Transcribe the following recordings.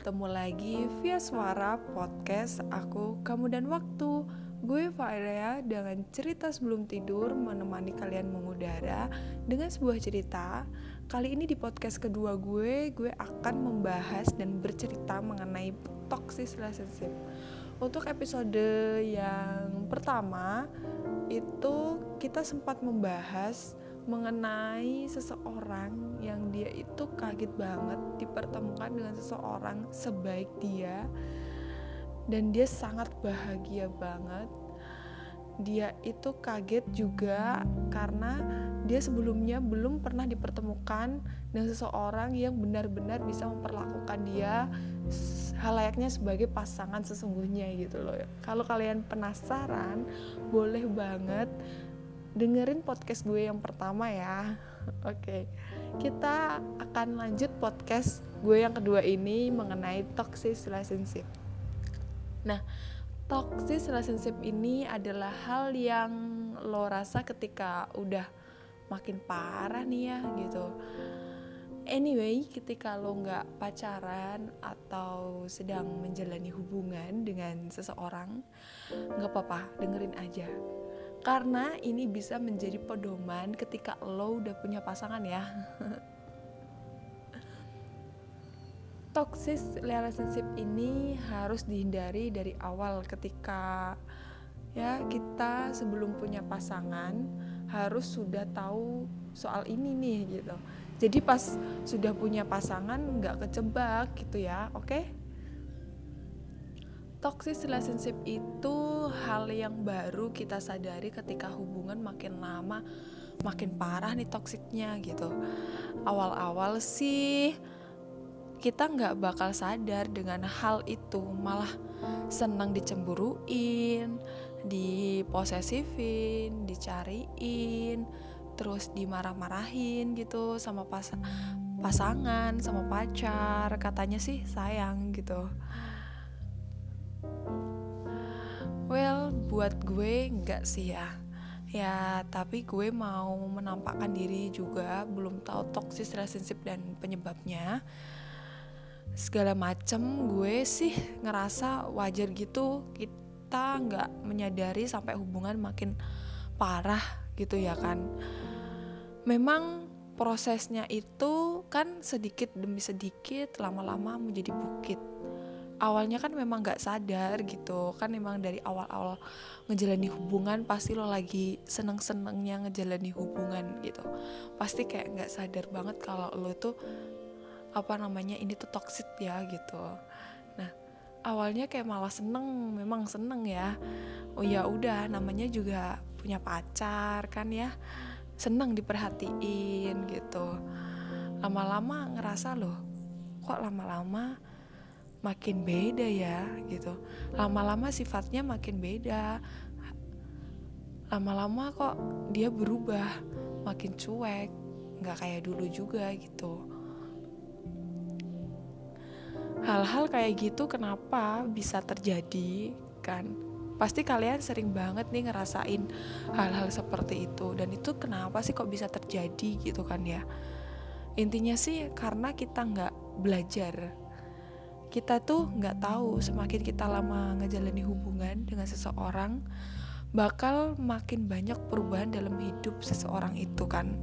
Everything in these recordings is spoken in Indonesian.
bertemu lagi via suara podcast aku, kamu dan waktu. Gue Faira dengan cerita sebelum tidur menemani kalian mengudara dengan sebuah cerita. Kali ini di podcast kedua gue, gue akan membahas dan bercerita mengenai toxic relationship. Untuk episode yang pertama itu kita sempat membahas mengenai seseorang yang dia itu kaget banget dipertemukan dengan seseorang sebaik dia dan dia sangat bahagia banget dia itu kaget juga karena dia sebelumnya belum pernah dipertemukan dengan seseorang yang benar-benar bisa memperlakukan dia halayaknya sebagai pasangan sesungguhnya gitu loh. Kalau kalian penasaran, boleh banget dengerin podcast gue yang pertama ya. Oke, okay. kita akan lanjut podcast gue yang kedua ini mengenai toxic relationship. Nah, toxic relationship ini adalah hal yang lo rasa ketika udah makin parah nih ya gitu. Anyway, ketika lo nggak pacaran atau sedang menjalani hubungan dengan seseorang, nggak apa-apa, dengerin aja karena ini bisa menjadi pedoman ketika lo udah punya pasangan ya toxic relationship ini harus dihindari dari awal ketika ya kita sebelum punya pasangan harus sudah tahu soal ini nih gitu jadi pas sudah punya pasangan nggak kecebak gitu ya oke okay? Toxic relationship itu hal yang baru kita sadari ketika hubungan makin lama makin parah nih toksiknya gitu. Awal-awal sih kita nggak bakal sadar dengan hal itu malah senang dicemburuin diposesifin dicariin terus dimarah-marahin gitu sama pas pasangan sama pacar katanya sih sayang gitu Well, buat gue enggak sih ya. Ya, tapi gue mau menampakkan diri juga, belum tahu toxic relationship dan penyebabnya. Segala macem gue sih ngerasa wajar gitu kita nggak menyadari sampai hubungan makin parah gitu ya kan. Memang prosesnya itu kan sedikit demi sedikit lama-lama menjadi bukit awalnya kan memang gak sadar gitu. Kan memang dari awal-awal ngejalani hubungan pasti lo lagi seneng-senengnya ngejalani hubungan gitu. Pasti kayak gak sadar banget kalau lo tuh apa namanya ini tuh toxic ya gitu. Nah awalnya kayak malah seneng memang seneng ya. Oh ya udah namanya juga punya pacar kan ya. Seneng diperhatiin gitu. Lama-lama ngerasa loh kok lama-lama makin beda ya gitu. Lama-lama sifatnya makin beda. Lama-lama kok dia berubah makin cuek nggak kayak dulu juga gitu. Hal-hal kayak gitu kenapa bisa terjadi kan? Pasti kalian sering banget nih ngerasain hal-hal seperti itu dan itu kenapa sih kok bisa terjadi gitu kan ya? Intinya sih karena kita nggak belajar kita tuh nggak tahu semakin kita lama ngejalani hubungan dengan seseorang bakal makin banyak perubahan dalam hidup seseorang itu kan?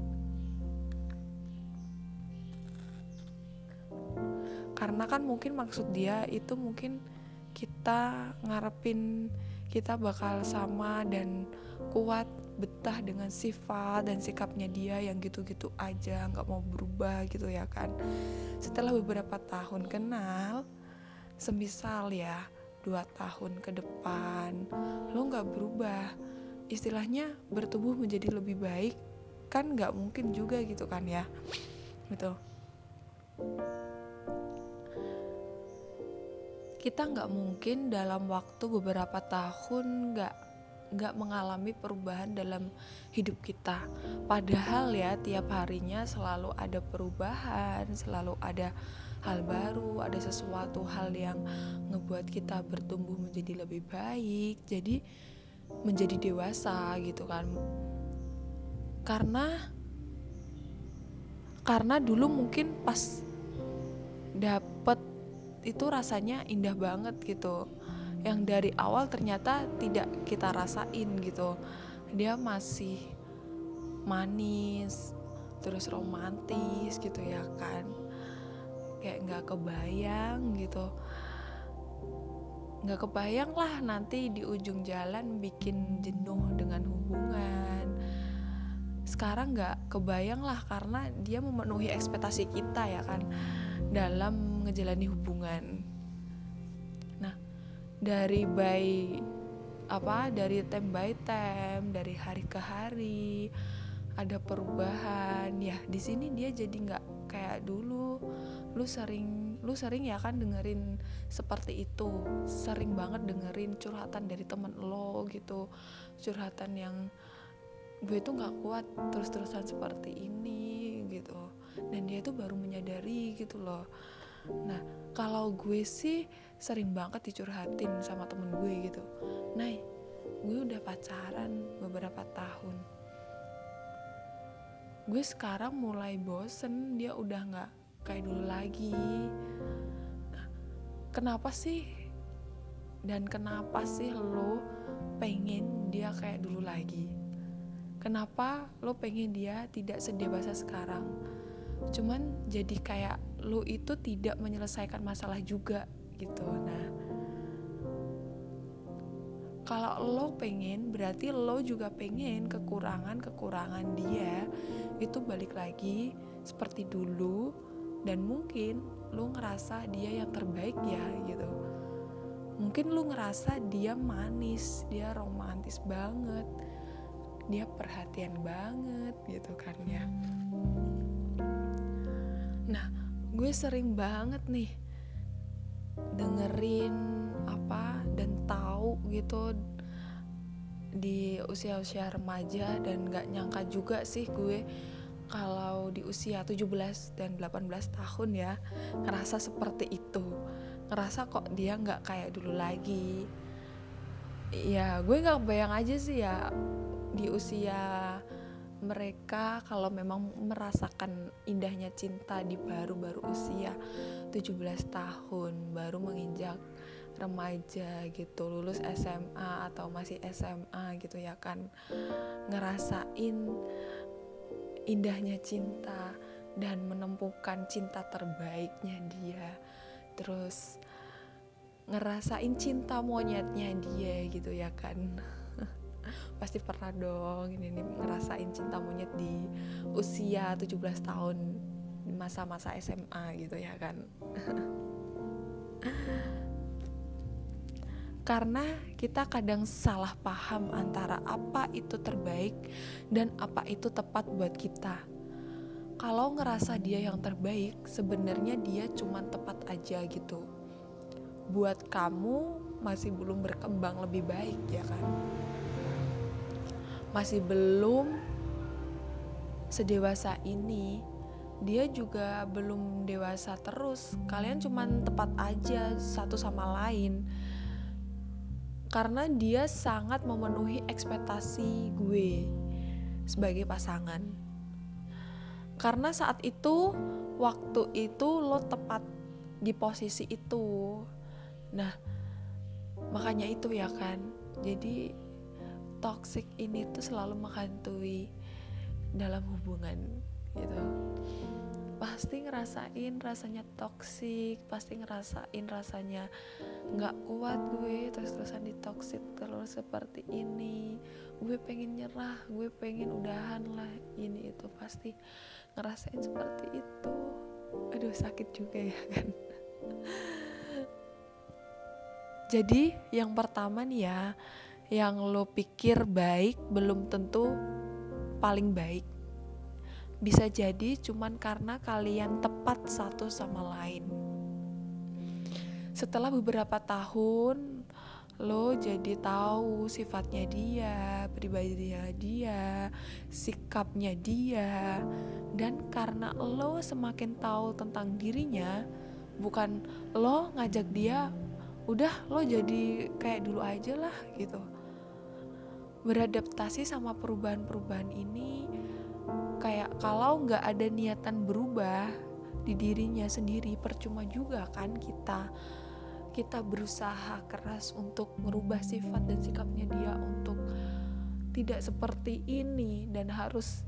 Karena kan mungkin maksud dia itu mungkin kita ngarepin kita bakal sama dan kuat betah dengan sifat dan sikapnya dia yang gitu-gitu aja nggak mau berubah gitu ya kan? Setelah beberapa tahun kenal semisal ya dua tahun ke depan. Lo nggak berubah. Istilahnya bertubuh menjadi lebih baik kan nggak mungkin juga gitu kan ya. Gitu. Kita nggak mungkin dalam waktu beberapa tahun nggak nggak mengalami perubahan dalam hidup kita. Padahal ya tiap harinya selalu ada perubahan, selalu ada hal baru, ada sesuatu hal yang ngebuat kita bertumbuh menjadi lebih baik, jadi menjadi dewasa gitu kan. Karena karena dulu mungkin pas dapet itu rasanya indah banget gitu. Yang dari awal ternyata tidak kita rasain gitu. Dia masih manis terus romantis gitu ya kan kayak nggak kebayang gitu. Nggak kebayang lah nanti di ujung jalan bikin jenuh dengan hubungan. Sekarang nggak kebayang lah karena dia memenuhi ekspektasi kita ya kan dalam ngejalani hubungan. Nah dari by apa dari time by time dari hari ke hari ada perubahan. Ya di sini dia jadi nggak kayak dulu lu sering lu sering ya kan dengerin seperti itu. Sering banget dengerin curhatan dari temen lo gitu. Curhatan yang gue tuh nggak kuat terus-terusan seperti ini gitu. Dan dia tuh baru menyadari gitu loh. Nah kalau gue sih sering banget dicurhatin sama temen gue gitu. Nah gue udah pacaran beberapa tahun. Gue sekarang mulai bosen dia udah nggak kayak dulu lagi. Kenapa sih? Dan kenapa sih lo pengen dia kayak dulu lagi? Kenapa lo pengen dia tidak sedewasa sekarang? Cuman jadi kayak lo itu tidak menyelesaikan masalah juga gitu. Nah kalau lo pengen berarti lo juga pengen kekurangan kekurangan dia itu balik lagi seperti dulu dan mungkin lu ngerasa dia yang terbaik ya gitu. Mungkin lu ngerasa dia manis dia romantis banget dia perhatian banget gitu kan ya. Nah gue sering banget nih dengerin apa dan tahu gitu di usia-usia remaja dan gak nyangka juga sih gue kalau di usia 17 dan 18 tahun ya ngerasa seperti itu. Ngerasa kok dia nggak kayak dulu lagi. Ya gue nggak bayang aja sih ya di usia mereka kalau memang merasakan indahnya cinta di baru-baru usia 17 tahun baru menginjak remaja gitu lulus SMA atau masih SMA gitu ya kan. Ngerasain indahnya cinta dan menemukan cinta terbaiknya dia. Terus ngerasain cinta monyetnya dia gitu ya kan. Pasti pernah dong ini nih ngerasain cinta monyet di usia 17 tahun masa-masa SMA gitu ya kan karena kita kadang salah paham antara apa itu terbaik dan apa itu tepat buat kita. Kalau ngerasa dia yang terbaik, sebenarnya dia cuma tepat aja gitu. Buat kamu masih belum berkembang lebih baik ya kan? Masih belum sedewasa ini dia juga belum dewasa terus. Kalian cuma tepat aja satu sama lain karena dia sangat memenuhi ekspektasi gue sebagai pasangan. Karena saat itu, waktu itu lo tepat di posisi itu. Nah, makanya itu ya kan. Jadi toxic ini tuh selalu menghantui dalam hubungan gitu pasti ngerasain rasanya toksik pasti ngerasain rasanya nggak kuat gue terus terusan ditoksit terus seperti ini. Gue pengen nyerah gue pengen udahan lah. Ini itu pasti ngerasain seperti itu. Aduh sakit juga ya kan? Jadi yang pertama nih ya yang lo pikir baik belum tentu paling baik. Bisa jadi cuman karena kalian tepat satu sama lain. Setelah beberapa tahun, lo jadi tahu sifatnya dia, pribadinya dia, sikapnya dia, dan karena lo semakin tahu tentang dirinya, bukan lo ngajak dia, udah lo jadi kayak dulu aja lah gitu. Beradaptasi sama perubahan-perubahan ini kayak kalau nggak ada niatan berubah di dirinya sendiri percuma juga kan kita kita berusaha keras untuk merubah sifat dan sikapnya dia untuk tidak seperti ini dan harus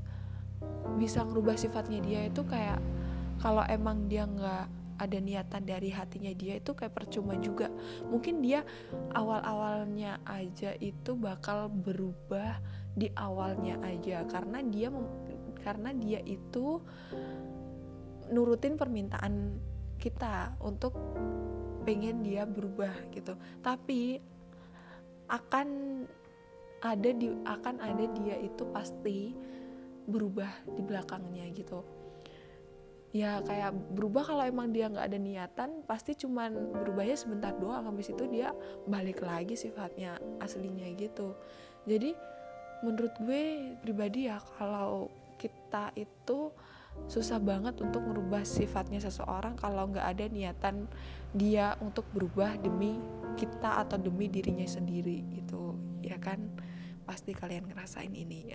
bisa merubah sifatnya dia itu kayak kalau emang dia nggak ada niatan dari hatinya dia itu kayak percuma juga. Mungkin dia awal-awalnya aja itu bakal berubah di awalnya aja karena dia karena dia itu nurutin permintaan kita untuk pengen dia berubah gitu. Tapi akan ada di akan ada dia itu pasti berubah di belakangnya gitu. Ya kayak berubah kalau emang dia nggak ada niatan pasti cuman berubahnya sebentar doang habis itu dia balik lagi sifatnya aslinya gitu. Jadi menurut gue pribadi ya kalau kita itu susah banget untuk merubah sifatnya seseorang kalau nggak ada niatan dia untuk berubah demi kita atau demi dirinya sendiri gitu ya kan pasti kalian ngerasain ini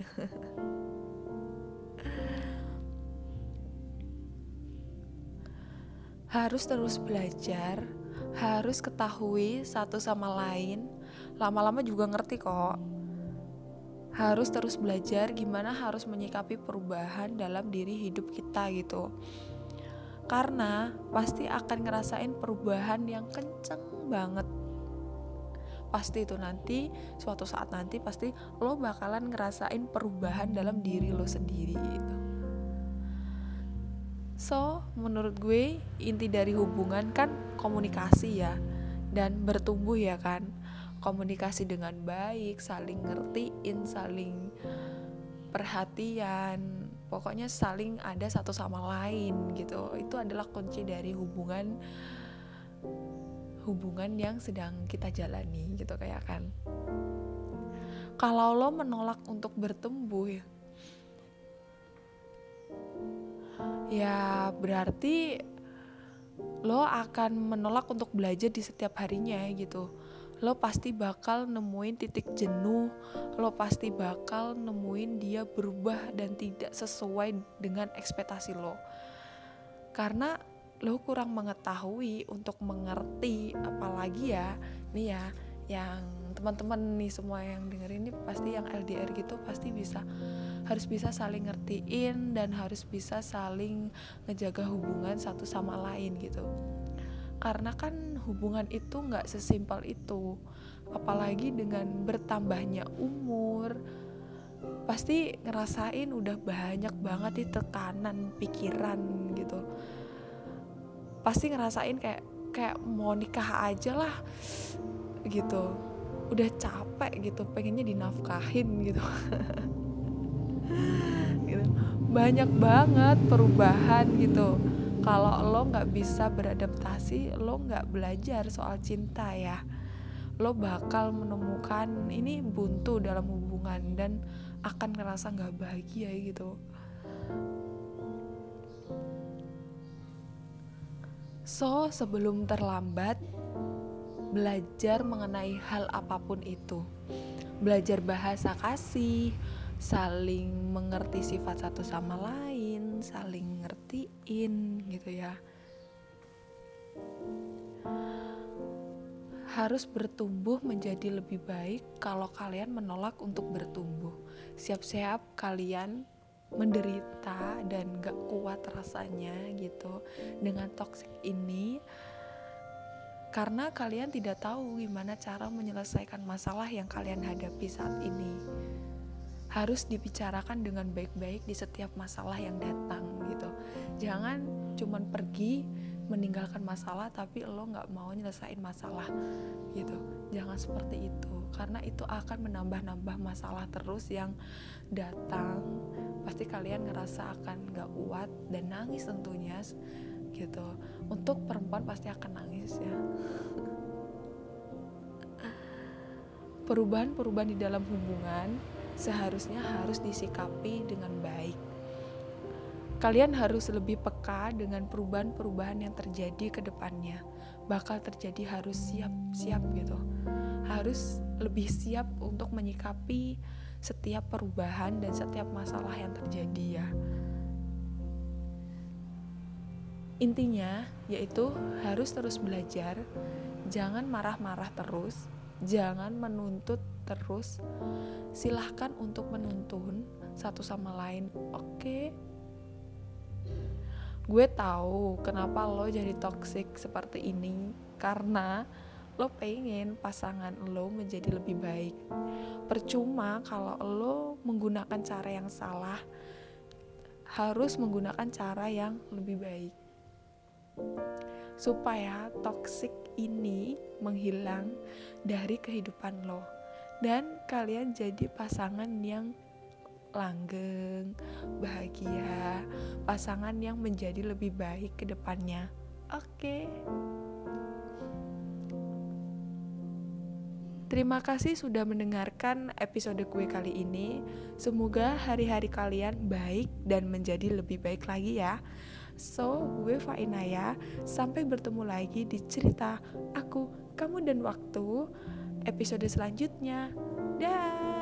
harus terus belajar, harus ketahui satu sama lain. Lama-lama juga ngerti kok. Harus terus belajar gimana harus menyikapi perubahan dalam diri hidup kita gitu. Karena pasti akan ngerasain perubahan yang kenceng banget. Pasti itu nanti, suatu saat nanti pasti lo bakalan ngerasain perubahan dalam diri lo sendiri gitu. So, menurut gue inti dari hubungan kan komunikasi ya dan bertumbuh ya kan. Komunikasi dengan baik, saling ngertiin, saling perhatian, pokoknya saling ada satu sama lain gitu. Itu adalah kunci dari hubungan hubungan yang sedang kita jalani gitu kayak kan. Kalau lo menolak untuk bertumbuh ya, ya berarti lo akan menolak untuk belajar di setiap harinya gitu lo pasti bakal nemuin titik jenuh lo pasti bakal nemuin dia berubah dan tidak sesuai dengan ekspektasi lo. Karena lo kurang mengetahui untuk mengerti apalagi ya nih ya yang teman-teman nih semua yang denger ini pasti yang LDR gitu pasti bisa harus bisa saling ngertiin dan harus bisa saling ngejaga hubungan satu sama lain gitu. Karena kan hubungan itu nggak sesimpel itu. Apalagi dengan bertambahnya umur pasti ngerasain udah banyak banget di tekanan pikiran gitu. Pasti ngerasain kayak kayak mau nikah aja lah gitu. Udah capek gitu pengennya dinafkahin gitu. Gitu. Banyak banget perubahan gitu kalau lo nggak bisa beradaptasi lo nggak belajar soal cinta ya. Lo bakal menemukan ini buntu dalam hubungan dan akan ngerasa nggak bahagia gitu. So sebelum terlambat belajar mengenai hal apa pun itu. Belajar bahasa kasih saling mengerti sifat satu sama lain, saling ngertiin gitu ya. Harus bertumbuh menjadi lebih baik kalau kalian menolak untuk bertumbuh. Siap-siap kalian menderita dan gak kuat rasanya gitu dengan toxic ini karena kalian tidak tahu gimana cara menyelesaikan masalah yang kalian hadapi saat ini harus dibicarakan dengan baik-baik di setiap masalah yang datang gitu. Jangan cuman pergi meninggalkan masalah tapi lo nggak mau nyelesain masalah gitu. Jangan seperti itu karena itu akan menambah-nambah masalah terus yang datang. Pasti kalian ngerasa akan nggak kuat dan nangis tentunya gitu. Untuk perempuan pasti akan nangis ya. Perubahan-perubahan di dalam hubungan seharusnya harus disikapi dengan baik. Kalian harus lebih peka dengan perubahan-perubahan yang terjadi ke depannya. Bakal terjadi harus siap-siap gitu. Harus lebih siap untuk menyikapi setiap perubahan dan setiap masalah yang terjadi ya. intinya yaitu harus terus belajar jangan marah-marah terus jangan menuntut terus. Silahkan untuk menuntun satu sama lain. Oke. Okay? gue tahu kenapa lo jadi toxic seperti ini. Karena lo pengen pasangan lo menjadi lebih baik. Percuma kalau lo menggunakan cara yang salah. Harus menggunakan cara yang lebih baik. Supaya toxic ini menghilang dari kehidupan lo dan kalian jadi pasangan yang langgeng, bahagia, pasangan yang menjadi lebih baik ke depannya. Oke. Terima kasih sudah mendengarkan episode gue kali ini. Semoga hari-hari kalian baik dan menjadi lebih baik lagi ya. So, gue Fainaya. Sampai bertemu lagi di cerita aku, kamu dan waktu episode selanjutnya. Dah.